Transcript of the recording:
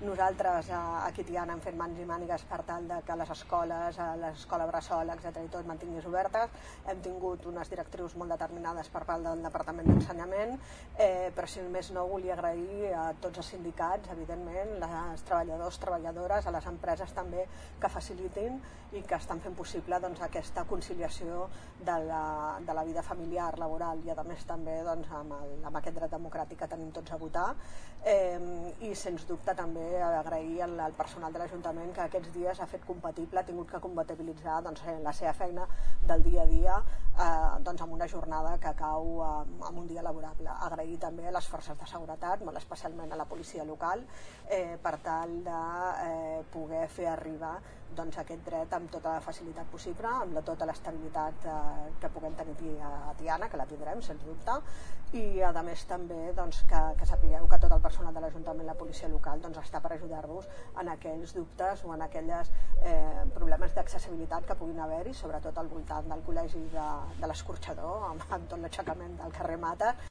Nosaltres a, a Tiana hem fet mans i mànigues per tal de que les escoles, l'escola Bressol, etc i tot mantingués obertes. Hem tingut unes directrius molt determinades per part del Departament d'Ensenyament, eh, però si més no volia agrair a tots els sindicats, evidentment, les treballadors, treballadores, a les empreses també que facilitin i que estan fent possible doncs, aquesta conciliació de la, de la vida familiar, laboral i a més també doncs, amb, el, amb aquest dret democràtic que tenim tots a votar eh, i sens dubte també agrair al, al personal de l'Ajuntament que aquests dies ha fet compatible, ha tingut que compatibilitzar doncs, eh, la seva feina del dia a dia eh, doncs, amb una jornada que cau eh, amb un dia laborable. Agrair també a les forces de seguretat, molt especialment a la policia local, eh, per tal de eh, poder fer arribar doncs, aquest dret amb tota la facilitat possible, amb la, tota l'estabilitat eh, que puguem tenir a Tiana, que la tindrem, sens dubte, i a més també doncs, que, que sapigueu que tot el personal de l'Ajuntament i la policia local doncs, està per ajudar-vos en aquells dubtes o en aquelles eh, problemes d'accessibilitat que puguin haver-hi, sobretot al voltant del col·legi de, de l'Escorxador, amb, amb tot l'aixecament del carrer Mata,